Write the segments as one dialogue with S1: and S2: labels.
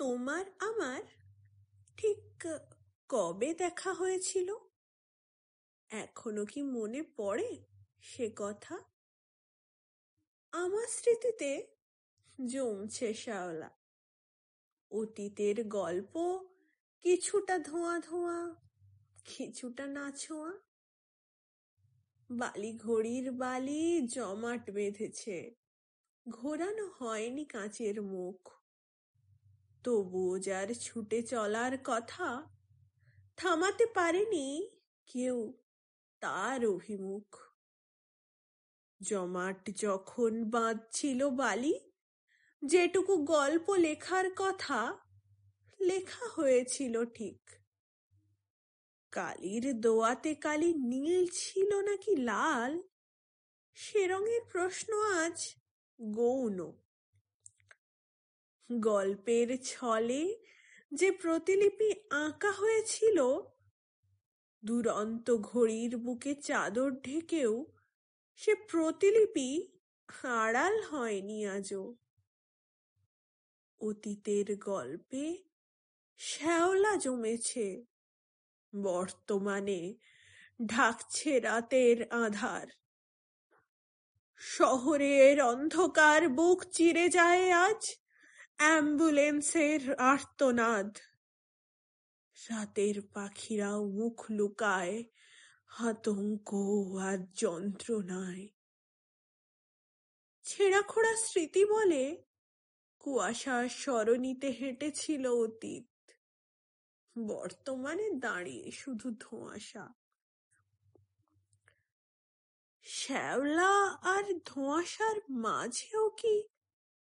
S1: তোমার আমার ঠিক কবে দেখা হয়েছিল? এখনও কি মনে পড়ে সে কথা? আমার স্মৃতিতে জমছে শ্যাওলা। অতীতের গল্প কিছুটা ধোঁয়া ধোঁয়া, কিছুটা নাছোয়া। বালি ঘড়ির বালি জমাট বেঁধেছে। ঘোরানো হয়নি কাঁচের মুখ। তবুও যার ছুটে চলার কথা থামাতে পারেনি কেউ তার অভিমুখ। জমাট যখন বাঁধছিল বালি, যেটুকু গল্প লেখার কথা লেখা হয়েছিল ঠিক। কালির দোয়াতে কালি নীল ছিল নাকি লাল, সে রঙের প্রশ্ন আজ গৌণ। গল্পের ছলে যে প্রতিলিপি আঁকা হয়েছিল, দুরন্ত ঘড়ির বুকে চাদর ঢেকেও সে প্রতিলিপি আড়াল হয়নি আজও। অতীতের গল্পে শ্যাওলা জমেছে, বর্তমানে ঢাকছে রাতের আধার। শহরের অন্ধকার বুক চিরে যায় আজ অ্যাম্বুলেন্সের আর্তনাদ। রাতের পাখিরাও মুখ লুকায়, আতঙ্ক আর যন্ত্রণায়। ছেঁড়া খোড়া স্মৃতি বলে কুয়াশার সরণিতে হেঁটেছিল অতীত। বর্তমানে দাঁড়িয়ে শুধু ধোঁয়াশা। শ্যাওলা আর ধোঁয়াশার মাঝেও কি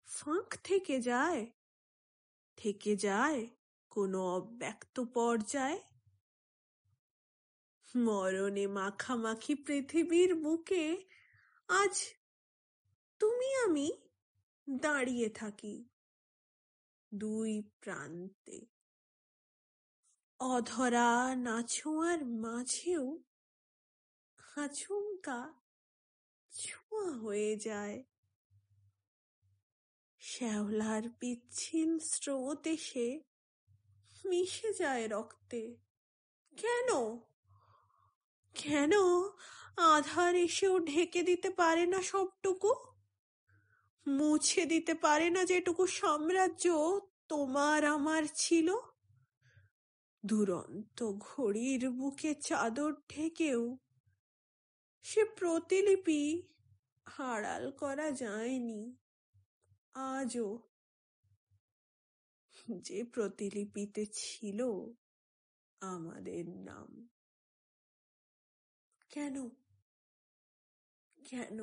S1: ফাঁক থেকে যায়। থেকে যায় কোনো অব্যক্ত পর্যায়ে। মরণে মাখামাখি পৃথিবীর বুকে আজ তুমি আমি দাঁড়িয়ে থাকি দুই প্রান্তে। অধরা নাছোয়ার মাঝেও আচমকা ছোঁয়া হয়ে যায়। শ্যাওলার পিচ্ছিল স্রোত এসে মিশে যায় রক্তে। কেন? কেন আধার এসেও ঢেকে দিতে পারে না সবটুকু? মুছে দিতে পারে না যেটুকু সাম্রাজ্য তোমার আমার ছিল? দুরন্ত ঘড়ির বুকে চাদর ঢেকেও সে প্রতিলিপি হারাল করা যায়নি। আজও যে প্রতিলিপিতে ছিল আমাদের নাম। কেন? কেন?